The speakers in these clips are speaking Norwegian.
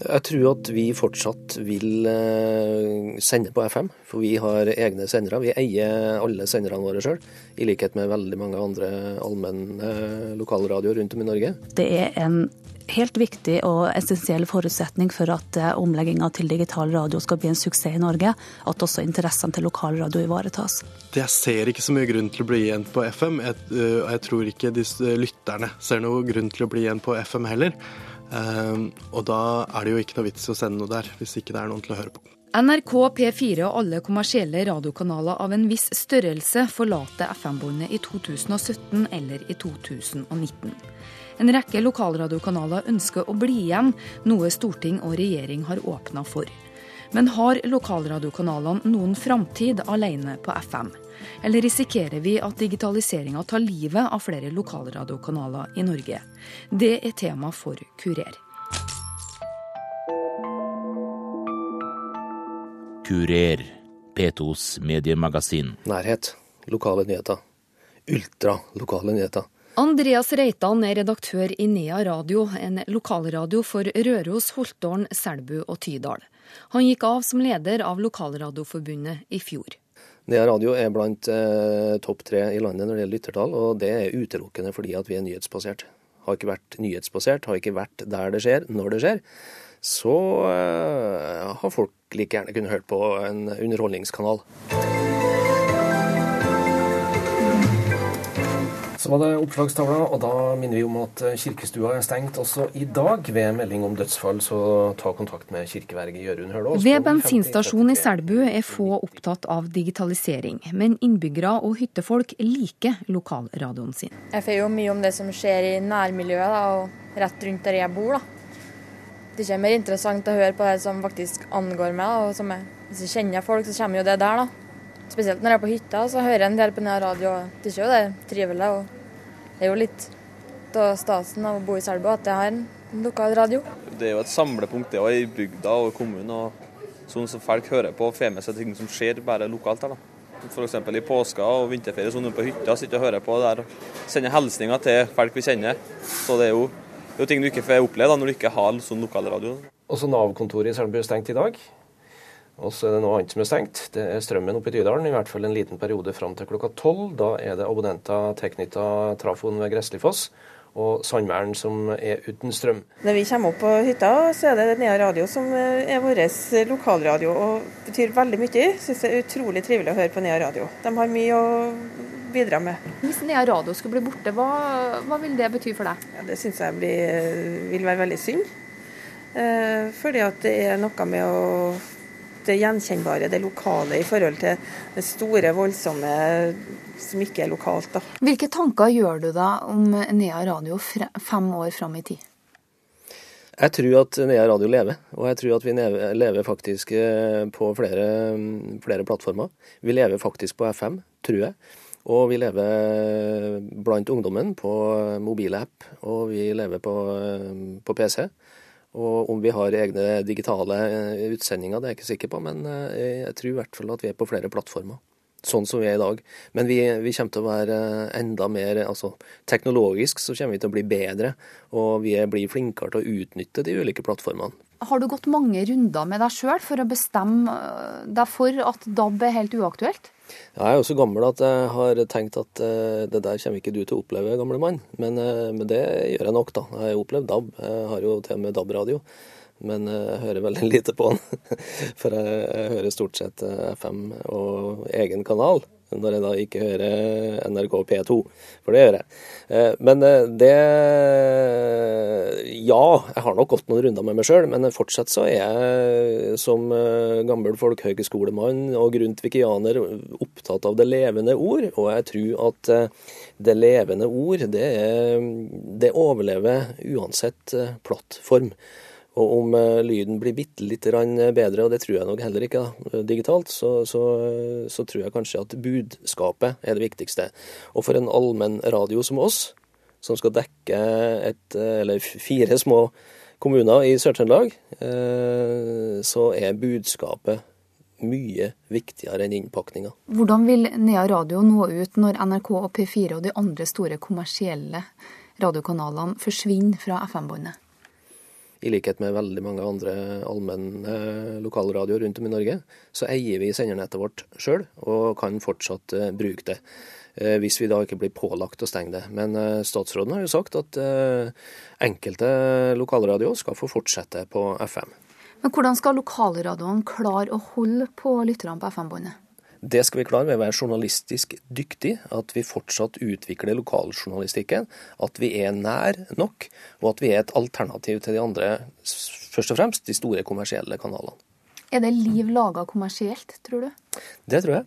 Jeg tror at vi fortsatt vil eh, sende på FM, for vi har egne sendere. Vi eier alle senderne våre sjøl, i likhet med veldig mange andre allmenne lokalradioer rundt om i Norge. Det er en helt viktig og essensiell forutsetning for at eh, omlegginga til digital radio skal bli en suksess i Norge, at også interessene til lokalradio ivaretas. Jeg ser ikke så mye grunn til å bli igjen på FM, og jeg, jeg tror ikke disse lytterne ser noe grunn til å bli igjen på FM heller. Ehm, og da er det jo ikke noe vits i å sende noe der, hvis ikke det er noen til å høre på. NRK, P4 og alle kommersielle radiokanaler av en viss størrelse forlater FM-båndet i 2017 eller i 2019. En rekke lokalradiokanaler ønsker å bli igjen, noe storting og regjering har åpna for. Men har lokalradiokanalene noen framtid alene på FM? Eller risikerer vi at digitaliseringa tar livet av flere lokalradiokanaler i Norge? Det er tema for Kurer. Kurer, P2s mediemagasin. Nærhet. Lokale nyheter. Ultralokale nyheter. Andreas Reitan er redaktør i Nea Radio, en lokalradio for Røros, Holtålen, Selbu og Tydal. Han gikk av som leder av Lokalradioforbundet i fjor. Nea Radio er blant eh, topp tre i landet når det gjelder lyttertall, og det er utelukkende fordi at vi er nyhetsbasert. Har ikke vært nyhetsbasert, har ikke vært der det skjer, når det skjer. Så eh, har folk like gjerne kunnet hørt på en underholdningskanal. Var det oppslagstavla, og da minner vi om at kirkestua er stengt også i dag. Ved melding om dødsfall, så ta kontakt med kirkeverget Jørund Hølås. Ved bensinstasjonen i Selbu er få opptatt av digitalisering, men innbyggere og hyttefolk liker lokalradioen sin. Jeg får jo mye om det som skjer i nærmiljøet da, og rett rundt der jeg bor. da. Det er mer interessant å høre på det som faktisk angår meg. og som jeg, Hvis jeg kjenner folk, så kommer jo det der, da. Spesielt når jeg er på hytta, så hører jeg en del på denne radio. Det er jo det trivelig. og Det er jo litt av stasen av å bo i Selbu at jeg har en lokal radio. Det er jo et samlepunkt det òg i bygda og kommunen. og Sånn som folk hører på og får med seg ting som skjer bare lokalt her. da. F.eks. i påska og vinterferie sånn på hytta, sitter og hører på der og sender hilsninger til folk vi kjenner. Så det er jo, det er jo ting du ikke får oppleve da, når du ikke har sånn lokalradio. Også Nav-kontoret i Selbu er stengt i dag. Og så er det noe annet som er stengt. Det er strømmen oppe i Tydalen, i hvert fall en liten periode fram til klokka tolv. Da er det abonnenter tilknyttet trafoen ved Gresslifoss og Sandmæren som er uten strøm. Når vi kommer opp på hytta, så er det Nea Radio som er vår lokalradio og betyr veldig mye. Syns det er utrolig trivelig å høre på Nea Radio. De har mye å bidra med. Hvis Nea Radio skulle bli borte, hva, hva vil det bety for deg? Ja, det syns jeg blir, vil være veldig synd. Eh, fordi at det er noe med å det gjenkjennbare, det lokale, i forhold til det store, voldsomme som ikke er lokalt. Da. Hvilke tanker gjør du da om Nea Radio fem år fram i tid? Jeg tror at Nea Radio lever, og jeg tror at vi lever faktisk eh, på flere, flere plattformer. Vi lever faktisk på FM, tror jeg. Og vi lever blant ungdommen på mobilapp, og vi lever på, eh, på PC. Og om vi har egne digitale eh, utsendinger, det er jeg ikke sikker på, men eh, jeg tror i hvert fall at vi er på flere plattformer. Sånn som vi er i dag. Men vi, vi kommer til å være enda mer altså Teknologisk så kommer vi til å bli bedre, og vi blir flinkere til å utnytte de ulike plattformene. Har du gått mange runder med deg sjøl for å bestemme deg for at DAB er helt uaktuelt? Jeg er jo så gammel at jeg har tenkt at uh, det der kommer ikke du til å oppleve, gamle mann. Men, uh, men, det gjør jeg nok, da. Jeg har opplevd DAB. Jeg har jo til og med DAB-radio. Men uh, jeg hører veldig lite på den. For jeg, jeg hører stort sett FM og egen kanal når jeg da ikke hører NRK P2, for det gjør jeg. Eh, men eh, det Ja, jeg har nok gått noen runder med meg sjøl, men fortsatt så er jeg som eh, gammel folkehøgskolemann og grundtvikianer opptatt av det levende ord, og jeg tror at det levende ord, det, er, det overlever uansett plattform. Og om uh, lyden blir bitte litt bedre, og det tror jeg nok heller ikke da, digitalt, så, så, så, tror jeg kanskje at budskapet er det viktigste. Og for en allmenn radio som oss, som skal dekke et, fire små kommuner i Sør-Trøndelag, så er budskapet mye viktigere enn innpakninga. Hvordan vil Nea Radio nå ut når NRK og P4 og de andre store kommersielle radiokanalene forsvinner fra FM-båndet? I likhet med veldig mange andre allmenne lokalradioer rundt om i Norge, så eier vi sendernettet vårt sjøl, og kan fortsatt uh, bruke det. Uh, hvis vi da ikke blir pålagt å stenge det. Men uh, statsråden har jo sagt at enkelte lokalradioer skal få fortsette på FM. Men hvordan skal lokalradioene klare å holde på lytterne på FM-båndet? Det skal vi klare ved å være journalistisk dyktig, at vi fortsatt utvikler lokaljournalistikken, at vi er nær nok, og at vi er et alternativ til de andre, først og fremst de store kommersielle kanalene. Er det liv laga kommersielt, tror du? Det tror jeg.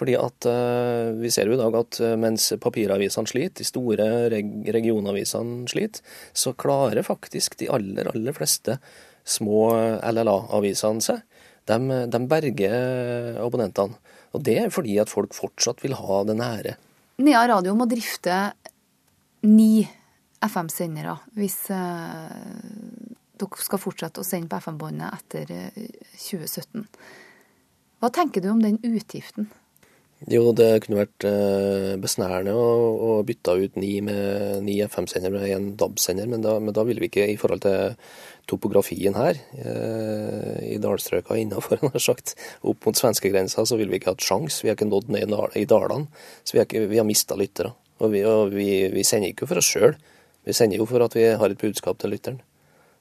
Fordi at uh, Vi ser jo i dag at uh, mens papiravisene sliter, de store reg regionavisene sliter, så klarer faktisk de aller, aller fleste små LLA-avisene seg. De, de berger abonnentene. Og det er fordi at folk fortsatt vil ha det nære. Nea Radio må drifte ni FM-sendere hvis eh, dere skal fortsette å sende på FM-båndet etter uh, eh, 2017. Hva tenker du om den utgiften? Jo, det kunne vært uh, besnærende å, bytte ut ni, med, ni FM-sender med én DAB-sender, men, men, da ville vi ikke i forhold til topografien her eh, i dalstrøka innafor, opp mot svenskegrensa, så ville vi ikke hatt sjans. Vi har ikke nådd ned i dalene. Så vi har, ikke, vi har mista lyttere. Og, vi, og vi, vi, sender ikke for oss sjøl. Vi sender jo for at vi har et budskap til lytteren.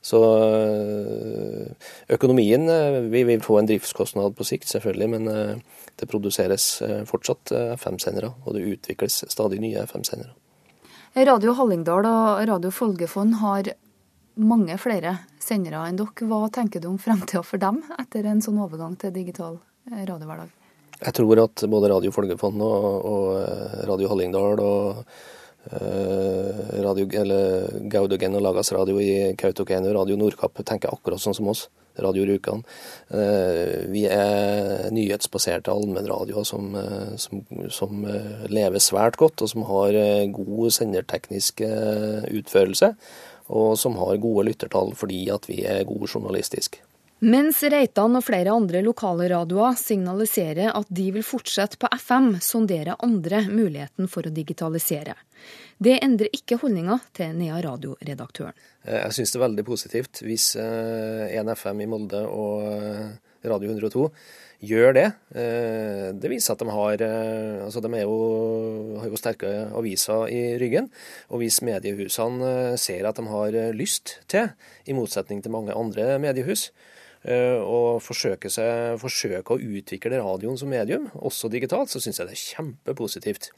Så eh, økonomien eh, Vi vil få en driftskostnad på sikt, selvfølgelig, men eh, det produseres fortsatt FM-sendere, og det utvikles stadig nye FM-sendere. Radio Hallingdal og Radio Folgefond har mange flere sendere enn dere. Hva tenker du om fremtida for dem etter en sånn overgang til digital radiohverdag? Jeg tror at både Radio Folgefond og, Radio Hallingdal og radio, eller Gaudogen og Lagas Radio i Kautokeino, Radio Nordkapp tenker akkurat sånn som oss. Radio Rjukan. Uh, vi er nyhetsbaserte allmennradioer som, som, som, lever svært godt, og som har god senderteknisk utførelse og som har gode lyttertall fordi at vi er gode journalistisk. Mens Reitan og flere andre lokale radioer signaliserer at de vil fortsette på FM, sonderer andre muligheten for å digitalisere. Det endrer ikke holdninga til Nea Radio-redaktøren. Eh, jeg syns det er veldig positivt hvis 1 eh, FM i Molde og eh, Radio 102 gjør det. Det viser at de har altså de jo, har jo sterke aviser i ryggen. Og hvis mediehusene eh, ser at de har lyst til, i motsetning til mange andre mediehus, og forsøke, seg, forsøke, å utvikle radioen som medium, også digitalt, så syns jeg det er kjempepositivt.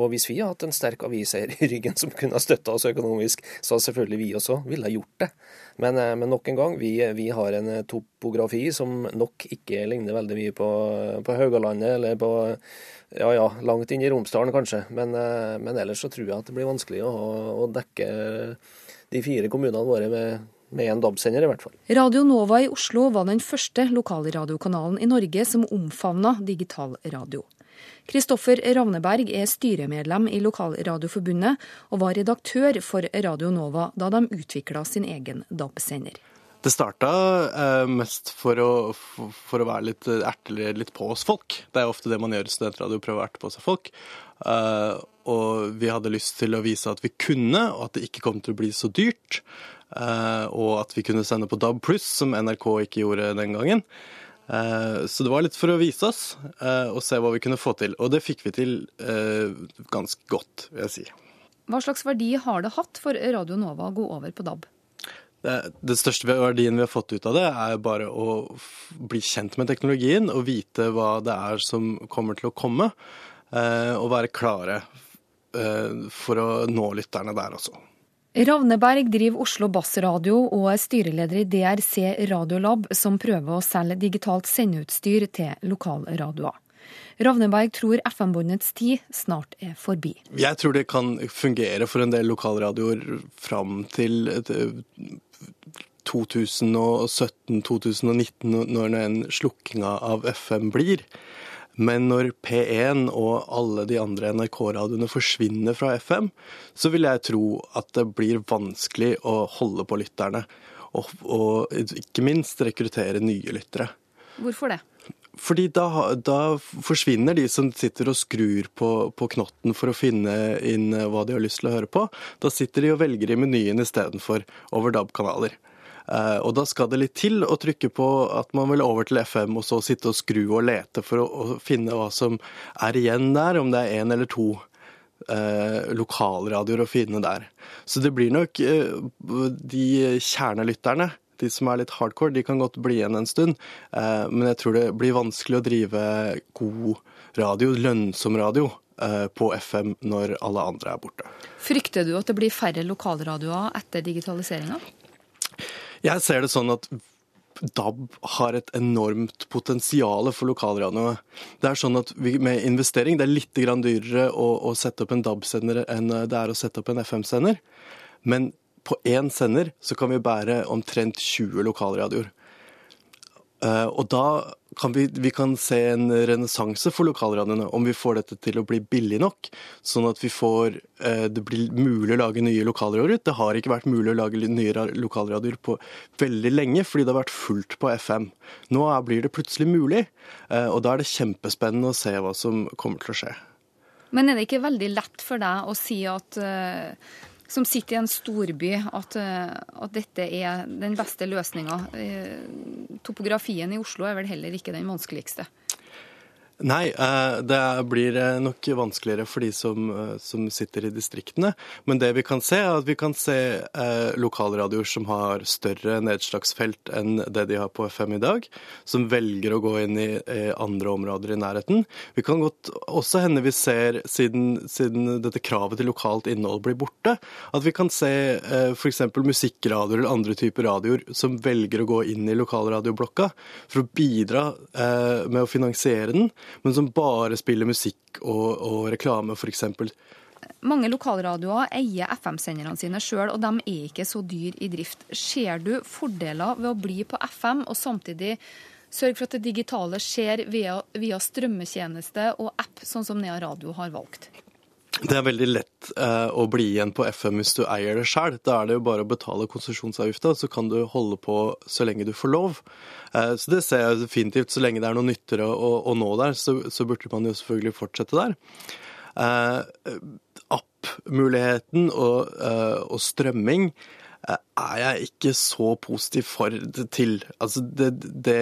Og hvis vi har hatt en sterk aviseier i ryggen som kunne ha støtta oss økonomisk, så har selvfølgelig vi også ville ha gjort det. Men, eh, men, nok en gang, vi, vi, har en eh, topografi som nok ikke ligner veldig mye på, på Haugalandet eller på ja ja, langt inn i Romsdalen kanskje. Men, eh, men, ellers så tror jeg at det blir vanskelig å, å dekke de fire kommunene våre med med en DAB-sender, i hvert fall. Radio Nova i Oslo var den første lokalradiokanalen i Norge som omfavna digital radio. Kristoffer Ravneberg er styremedlem i Lokalradioforbundet, og var redaktør for Radio Nova da de utvikla sin egen DAB-sender. Det starta eh, mest for å, for, for å være litt ertelig litt på oss folk. Det er ofte det man gjør i studentradio, prøve å erte på seg folk. Eh, og vi hadde lyst til å vise at vi kunne, og at det ikke kom til å bli så dyrt. Eh, og at vi kunne sende på DAB som NRK ikke gjorde den gangen. Eh, så det var litt for å vise oss eh, og se hva vi kunne få til. Og det fikk vi til ganske godt, vil jeg si. Hva slags verdi har det hatt for Radio Nova å gå over på DAB? Det, det største verdien vi har fått ut av det, er bare å bli kjent med teknologien og vite hva det er som kommer til å komme. Og være klare for å nå lytterne der også. Ravneberg driver Oslo Bassradio og er styreleder i DRC Radiolab, som prøver å selge digitalt sendeutstyr til lokalradioer. Ravneberg tror FM-båndets tid snart er forbi. Jeg tror det kan fungere for en del lokalradioer fram til 2017-2019, når den slukkinga av FM blir. Men når P1 og alle de andre NRK-radioene forsvinner fra FM, så vil jeg tro at det blir vanskelig å holde på lytterne. Og, og ikke minst rekruttere nye lyttere. Hvorfor det? Fordi da, da, forsvinner de som sitter og skrur på, på, knotten for å finne inn hva de har lyst til å høre på. Da sitter de og velger i menyen istedenfor over DAB-kanaler. Eh, og da skal det litt til å trykke på at man vil over til FM, og så sitte og skru og lete for å, finne hva som er igjen der, om det er én eller to eh, lokalradioer å finne der. Så det blir nok eh, de kjernelytterne de som er litt hardcore, de kan godt bli igjen en stund. Men jeg tror det blir vanskelig å drive god radio, lønnsom radio, på FM når alle andre er borte. Frykter du at det blir færre lokalradioer etter digitaliseringa? Jeg ser det sånn at DAB har et enormt potensial for lokalradioene. Det er sånn at vi, Med investering det er litt dyrere å, å sette opp en DAB-sender enn det er å sette opp en FM-sender. Men på én sender så kan vi bære omtrent 20 lokalradioer. Uh, og da kan vi, vi kan se en renessanse for lokalradioene om vi får dette til å bli billig nok, sånn at får uh, det blir mulig å lage nye lokalradioer. Det har ikke vært mulig å lage nye lokalradioer på veldig lenge, fordi det har vært fullt på FM. Nå blir det plutselig mulig, uh, og da er det kjempespennende å se hva som kommer til å skje. Men er det ikke veldig lett for deg å si at som sitter i en storby, at, eh, at dette er den beste løsninga. Eh, topografien i Oslo er vel heller ikke den vanskeligste. Nei, eh, det blir eh, nok vanskeligere for de som, eh, som, sitter i distriktene. Men det vi kan se, er at vi kan se lokalradioer som har større nedslagsfelt enn det de har på FM i dag, som velger å gå inn i andre områder i nærheten. Vi kan godt også hende vi ser, siden, siden dette kravet til lokalt innhold blir borte, at vi kan se f.eks. musikkradioer eller andre typer radioer som velger å gå inn i lokalradioblokka for å bidra med å finansiere den men som bare spiller musikk og, og reklame, f.eks. Mange lokalradioer eier FM-senderne sine sjøl, og de er ikke så dyr i drift. Ser du fordeler ved å bli på FM og samtidig sørge for at det digitale skjer via, via strømmetjeneste og app, sånn som Nea Radio har valgt? Det er veldig lett eh, å bli igjen på FM hvis du eier det sjøl. Da er det jo bare å betale konsesjonsavgifta, så kan du holde på så lenge du får lov. Eh, så det ser jeg definitivt. Så lenge det er noe nyttere å, å nå der, så, så, burde man jo selvfølgelig fortsette der. Eh, App-muligheten og, eh, og, strømming eh, er jeg ikke så positiv for det til. Altså det, det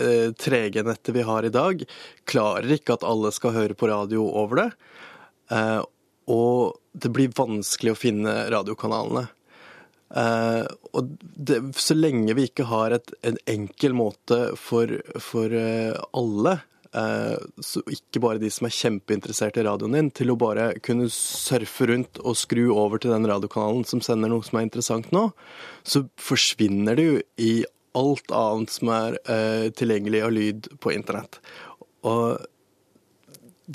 eh, trege nettet vi har i dag, klarer ikke at alle skal høre på radio over det. Eh, og det blir vanskelig å finne radiokanalene. Uh, og det, så lenge vi ikke har et, en enkel måte for, for uh, alle, uh, så ikke bare de som er kjempeinteressert i radioen din, til å bare kunne surfe rundt og skru over til den radiokanalen som sender noe som er interessant nå, så forsvinner det jo i alt annet som er tilgjengelig av lyd på internett. Og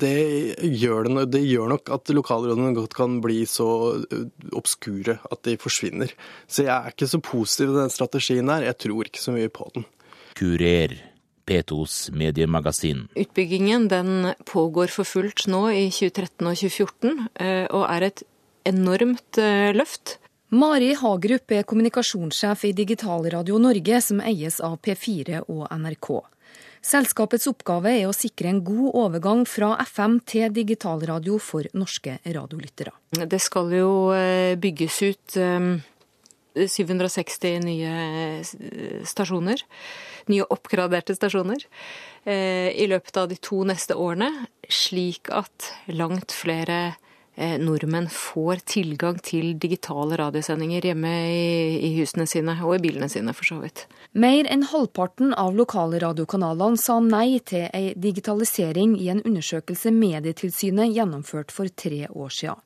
det gjør, det, det gjør, nok at lokalrådene godt kan bli så uh, obskure at de forsvinner. Så jeg er ikke så positiv til den strategien her. Jeg tror ikke så mye på den. Kurer, P2s mediemagasin. Utbyggingen den pågår for fullt nå i 2013 og 2014, uh, og er et enormt uh, løft. Mari Hagerup er kommunikasjonssjef i Digitalradio Norge, som eies av P4 og NRK. Selskapets oppgave er å sikre en god overgang fra FM til digitalradio for norske radiolyttere. Det skal jo eh, bygges ut 760 eh, nye eh, stasjoner. Nye oppgraderte stasjoner. I løpet av de to neste årene, slik at langt flere Eh, nordmenn får tilgang til digitale radiosendinger hjemme i, i, husene sine, og i bilene sine, for så vidt. Mer enn halvparten av lokale radiokanalene sa nei til ei digitalisering i en undersøkelse Medietilsynet gjennomførte for tre år siden.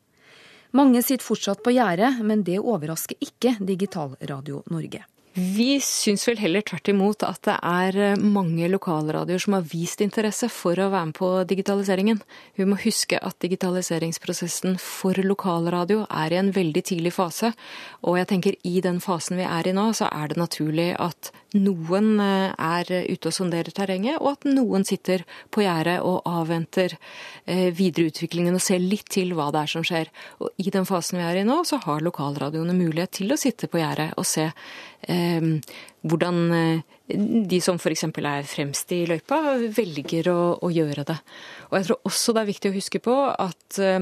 Mange sitter fortsatt på gjerdet, men det overrasker ikke Digital Radio Norge. Vi syns vel heller tvert imot at det er eh, mange lokalradioer som har vist interesse for å være med på digitaliseringen. Vi må huske at digitaliseringsprosessen for lokalradio er i en veldig tidlig fase. Og jeg tenker i den fasen vi er i nå, så er det naturlig at noen eh, er ute og sonderer terrenget, og at noen sitter på gjerdet og avventer eh, videreutviklingen og ser litt til hva det er som skjer. Og i den fasen vi er i nå, så har lokalradioene mulighet til å sitte på gjerdet og se eh, hvordan eh, de som f.eks. er fremst i løypa, velger å, å, gjøre det. Og jeg tror også det er viktig å huske på at Eh,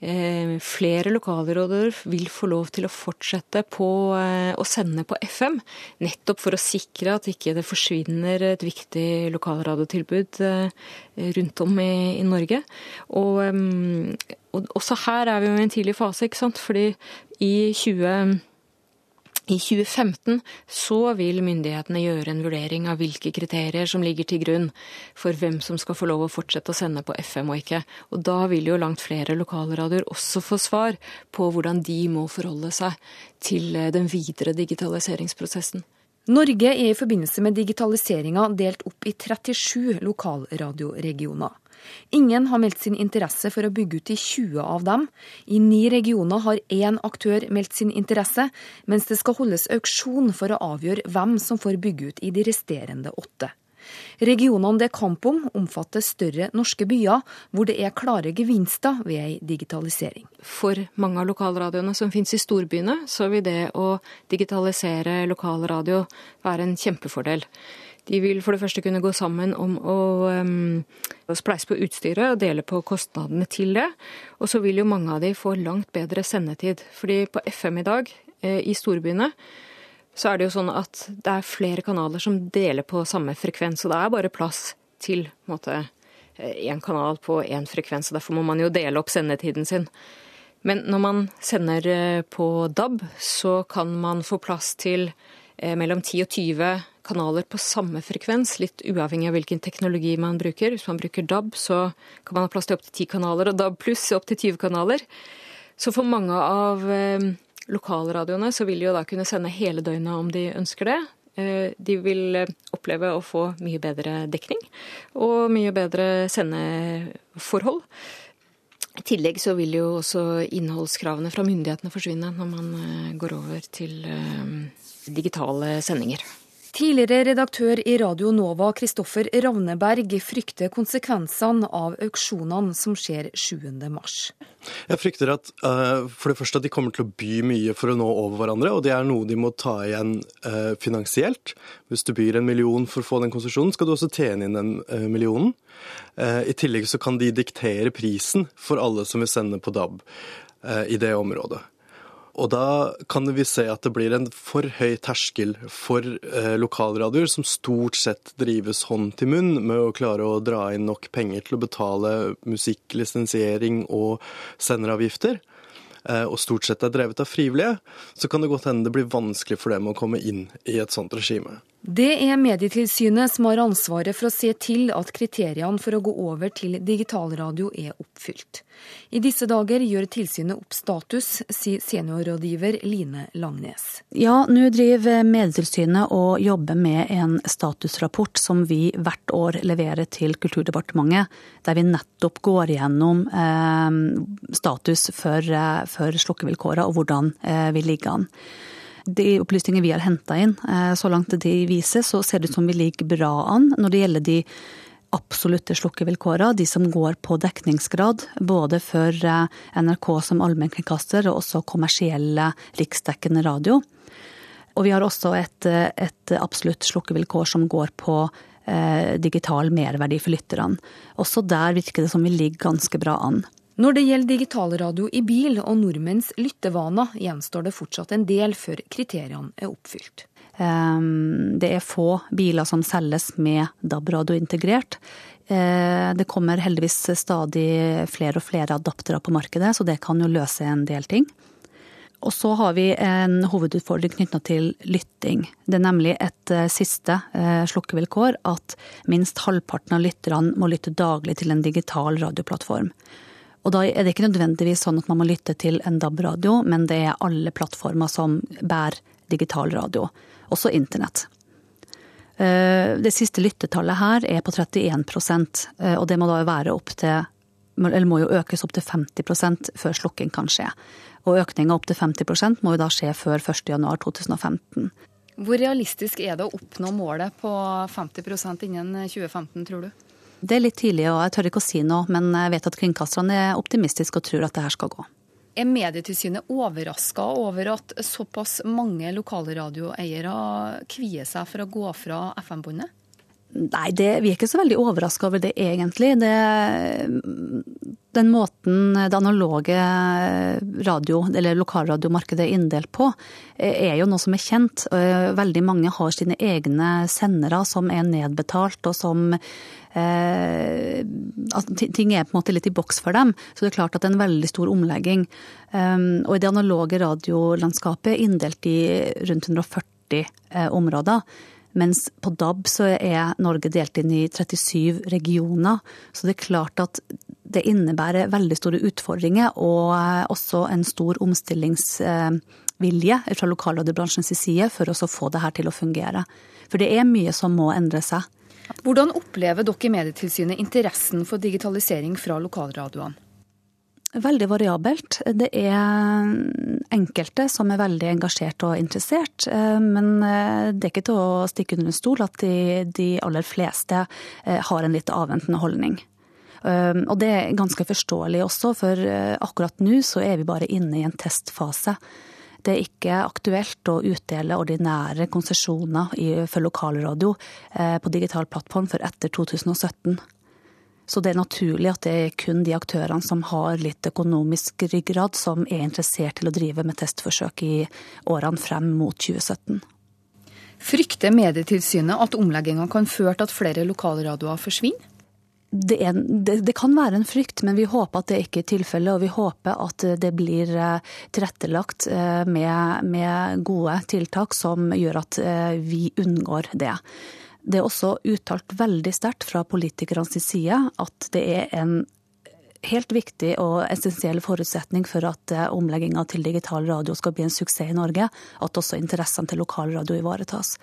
flere lokalråder vil få lov til å fortsette på eh, å sende på FM, nettopp for å sikre at ikke det forsvinner et viktig lokalradiotilbud eh, rundt om i, i Norge. Og, og, også her er vi jo i en tidlig fase, ikke sant. Fordi i 20... I 2015 så vil myndighetene gjøre en vurdering av hvilke kriterier som ligger til grunn for hvem som skal få lov å fortsette å sende på FM og ikke. Og da vil jo langt flere lokalradioer også få svar på hvordan de må forholde seg til eh, den videre digitaliseringsprosessen. Norge er i forbindelse med digitaliseringa delt opp i 37 lokalradioregioner. Ingen har meldt sin interesse for å bygge ut i 20 av dem. I ni regioner har én aktør meldt sin interesse, mens det skal holdes auksjon for å avgjøre hvem som får bygge ut i de resterende åtte. Regionene det er kamp om, omfatter større norske byer, hvor det er klare gevinster ved ei digitalisering. For mange av lokalradioene som finnes i storbyene, så vil det å digitalisere lokalradio være en kjempefordel. De vil for det første kunne gå sammen om å, um, spleise på utstyret og dele på kostnadene til det. Og så vil jo mange av de få langt bedre sendetid. Fordi på FM i dag, eh, i storbyene, så er det jo sånn at det er flere kanaler som deler på samme frekvens. Og det er bare plass til én eh, kanal på én frekvens. og Derfor må man jo dele opp sendetiden sin. Men når man sender eh, på DAB, så kan man få plass til mellom 10 og 20 kanaler på samme frekvens, litt uavhengig av hvilken teknologi man bruker. Hvis man bruker DAB, så kan man ha plass til opptil 10 kanaler, og DAB pluss opptil 20 kanaler. Så for mange av eh, lokalradioene så vil de jo da kunne sende hele døgnet om de ønsker det. Eh, de vil eh, oppleve å få mye bedre dekning og mye bedre sendeforhold. I tillegg så vil jo også innholdskravene fra myndighetene forsvinne når man eh, går over til digitale sendinger. Tidligere redaktør i Radio Nova, Kristoffer Ravneberg, frykter konsekvensene av auksjonene som skjer 7.3. Jeg frykter at uh, for det første at de kommer til å by mye for å nå over hverandre, og det er noe de må ta igjen uh, finansielt. Hvis du byr en million for å få den konsesjonen, skal du også tjene inn den uh, millionen. I tillegg så kan de diktere prisen for alle som vil sende på DAB i det området. Og da kan vi se at det blir en for høy terskel for eh, lokalradioer, som stort sett drives hånd til munn med å klare å dra inn nok penger til å betale musikklisensiering og senderavgifter. Eh, og stort sett er drevet av frivillige, så kan det godt hende det blir vanskelig for dem å komme inn i et sånt regime. Det er Medietilsynet som har ansvaret for å se til at kriteriene for å gå over til digitalradio er oppfylt. I disse dager gjør tilsynet opp status, sier seniorrådgiver Line Langnes. Ja, nå driver Medietilsynet og jobber med en statusrapport som vi hvert år leverer til Kulturdepartementet, der vi nettopp går gjennom eh, status for, eh, for slukkevilkårene og hvordan eh, vi ligger an de opplysninger vi har henta inn, eh, så langt de viser, så ser det ut som vi ligger bra an når det gjelder de absolutte slukkevilkårene, de som går på dekningsgrad, både for eh, NRK som allmennkringkaster og også kommersielle riksdekkende radio. Og vi har også et, et absolutt slukkevilkår som går på eh, digital merverdi for lytterne. Også der virker det som vi ligger ganske bra an. Når det gjelder digitalradio i bil og nordmenns lyttevaner, gjenstår det fortsatt en del før kriteriene er oppfylt. Ehm, det er få biler som selges med DAB-radio integrert. Eh, det kommer heldigvis stadig flere og flere adaptere på markedet, så det kan jo løse en del ting. Og så har vi en hovedutfordring knytta til lytting. Det er nemlig et eh, siste eh, slukkevilkår at minst halvparten av lytterne må lytte daglig til en digital radioplattform. Og da er det ikke nødvendigvis sånn at man må lytte til en DAB-radio, men det er alle plattformer som bærer digital radio, også internett. Eh, det siste lyttetallet her er på 31 eh, og det må da være opp til eller må jo økes opp til 50 før slukking kan skje. Og økninga opp til 50% må jo da skje før 1.1.2015. Hvor realistisk er det å oppnå målet på 50% innen 2015, tror du? Det er litt tidlig, og jeg tør ikke å si noe, men jeg vet at kringkasterne er optimistiske og tror at det her skal gå. Er Medietilsynet overraska over at såpass mange lokalradioeiere kvier seg for å gå fra FM-båndet? Nei, det, vi er ikke så veldig overraska over det, egentlig. Det, Den måten det analoge radio, eller lokalradiomarkedet er inndelt på, er jo noe som er kjent. Veldig mange har sine egne sendere som er nedbetalt, og som eh, Ting er på en måte litt i boks for dem, så det er klart at det er en veldig stor omlegging. Um, og i det analoge radiolandskapet er inndelt i rundt 140 eh, områder. Mens på DAB så er Norge delt inn i 37 regioner. Så det er klart at det innebærer veldig store utfordringer og eh, også en stor omstillingsvilje fra lokalradiobransjens side for å få det her til å fungere. For det er mye som må endre seg. Hvordan opplever dere i Medietilsynet interessen for digitalisering fra lokalradioene? Veldig variabelt. Det er enkelte som er veldig engasjert og interessert. Eh, men eh, det er ikke til å stikke under en stol at de, de aller fleste eh, har en litt avventende holdning. Og det er ganske forståelig også, for akkurat nå så er vi bare inne i en testfase. Det er ikke aktuelt å utdele ordinære konsesjoner for lokalradio på digital plattform for etter 2017. Så det er naturlig at det er kun de aktørene som har litt økonomisk ryggrad, som er interessert til å drive med testforsøk i årene frem mot 2017. Frykter Medietilsynet at omlegginga kan føre til at flere lokalradioer forsvinner? Det, er, det, det, kan være en frykt, men vi håper at det ikke er tilfellet. Og vi håper at det blir eh, tilrettelagt eh, med, med gode tiltak som gjør at eh, vi unngår det. Det er også uttalt veldig sterkt fra politikernes side at det er en helt viktig og essensiell forutsetning for at eh, omlegginga til digital radio skal bli en suksess i Norge, at også interessene til lokalradio ivaretas.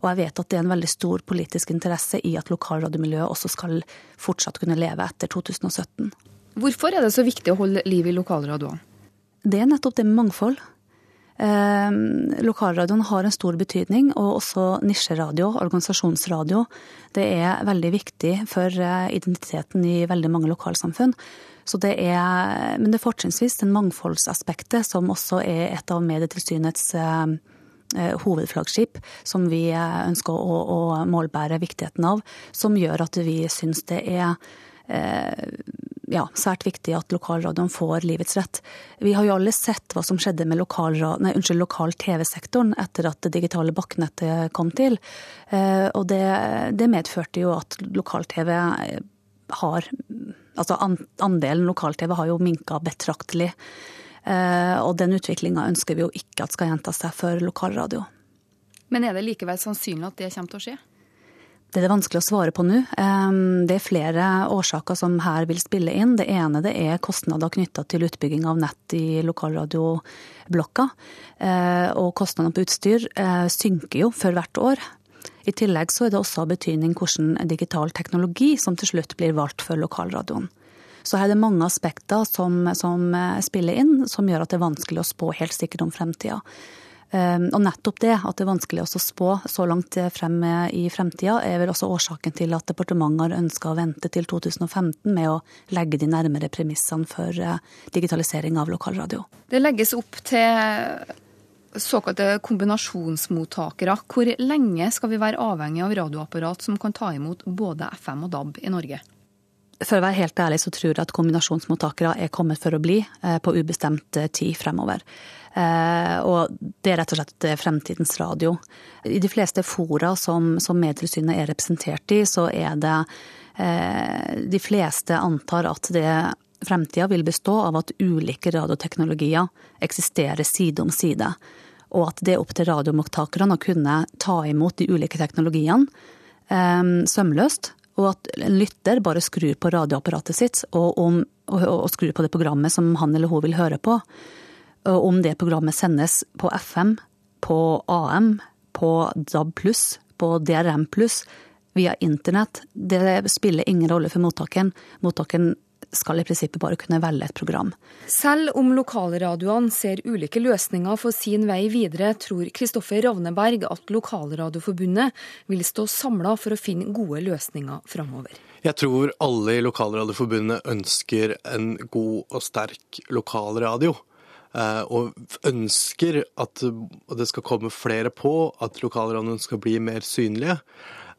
Og jeg vet at det er en veldig stor politisk interesse i at lokalradiomiljøet også skal fortsatt kunne leve etter 2017. Hvorfor er det så viktig å holde liv i lokalradioene? Det er nettopp det med mangfold. Eh, lokalradioen har en stor betydning, og også nisjeradio, organisasjonsradio. Det er veldig viktig for eh, identiteten i veldig mange lokalsamfunn. Så det er, men det er fortrinnsvis den mangfoldsaspektet som også er et av Medietilsynets eh, hovedflaggskip, som vi ønsker å, å målbære viktigheten av, som gjør at vi syns det er ja, svært viktig at lokalradioen får livets rett. Vi har jo alle sett hva som skjedde med lokal-TV-sektoren etter at det digitale bakkenettet kom til. Eh, og det, det medførte jo at lokal-TV har Altså andelen lokal-TV har jo minka betraktelig. Eh, og den utviklinga ønsker vi jo ikke at skal gjenta seg for lokalradio. Men er det likevel sannsynlig at det kommer til å skje? Det er det vanskelig å svare på nå. Det er flere årsaker som her vil spille inn. Det ene det er kostnader knytta til utbygging av nett i lokalradioblokka. Eh, og kostnadene på utstyr eh, synker jo for hvert år. I tillegg så er det også av betydning hvordan digital teknologi som til slutt blir valgt for lokalradioen. Så er det mange aspekter som, som eh, spiller inn, som gjør at det er vanskelig å spå helt sikkert om fremtida. Ehm, og nettopp det, at det er vanskelig å spå så langt frem i fremtida, er vel også årsaken til at departementet har ønska å vente til 2015 med å legge de nærmere premissene for eh, digitalisering av lokalradio. Det legges opp til såkalte kombinasjonsmottakere. Hvor lenge skal vi være avhengig av radioapparat som kan ta imot både FM og DAB i Norge? For å være helt ærlig så tror jeg at kombinasjonsmottakere er kommet for å bli eh, på ubestemt eh, tid fremover. Eh, og det er rett og slett fremtidens radio. I de fleste fora som, som Medietilsynet er representert i, så er det De fleste antar at det fremtida vil bestå av at ulike radioteknologier eksisterer side om side. Og at det er opp til radiomottakerne å kunne ta imot de ulike teknologiene sømløst og at en lytter bare skrur på radioapparatet sitt og, om, og, og skrur på det programmet som han eller hun vil høre på. Og om det programmet sendes på FM, på AM, på DAB på DRM via internett, det spiller ingen rolle for mottakeren. Mottakeren skal i prinsippet bare kunne velge et program. Selv om lokalradioene ser ulike løsninger for sin vei videre, tror Kristoffer Ravneberg at Lokalradioforbundet vil stå samla for å finne gode løsninger framover. Jeg tror alle i Lokalradioforbundet ønsker en god og sterk lokalradio. Eh, og ønsker at det skal komme flere på, at lokalradioene skal bli mer synlige.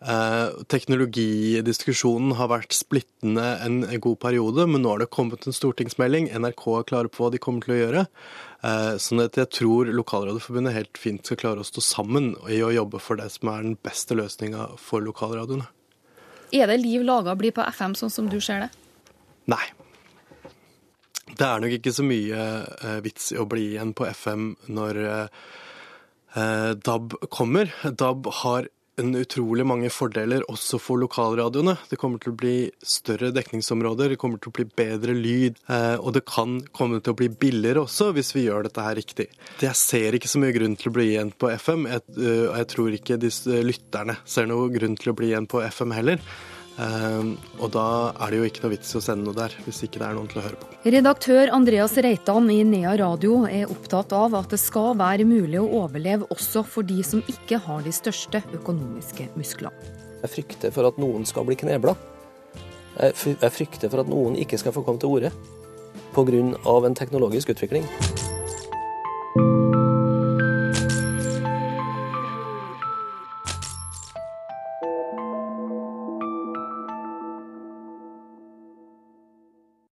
Eh, teknologidiskusjonen har vært splittende en god periode, men nå har det kommet en stortingsmelding. NRK er klare på hva de kommer til å gjøre. Eh, sånn at jeg tror Lokalradioforbundet helt fint skal klare å stå sammen i å jobbe for det som er den beste løsninga for lokalradioene. Er det liv laga bli på FM, sånn som du ser det? Nei. Det er nok ikke så mye eh, vits i å bli igjen på FM når eh, DAB kommer. DAB har en utrolig mange fordeler også for lokalradioene. Det kommer til å bli større dekningsområder, det kommer til å bli bedre lyd, eh, og det kan komme til å bli billigere også hvis vi gjør dette her riktig. Jeg ser ikke så mye grunn til å bli igjen på FM, og jeg tror ikke disse lytterne ser noe grunn til å bli igjen på FM heller. Ehm, og da er det jo ikke noe vits i å sende noe der, hvis ikke det er noen til å høre på. Redaktør Andreas Reitan i Nea Radio er opptatt av at det skal være mulig å overleve også for de som ikke har de største økonomiske musklene. Jeg frykter for at noen skal bli knebla. Jeg frykter for at noen ikke skal få komme til orde pga. en teknologisk utvikling.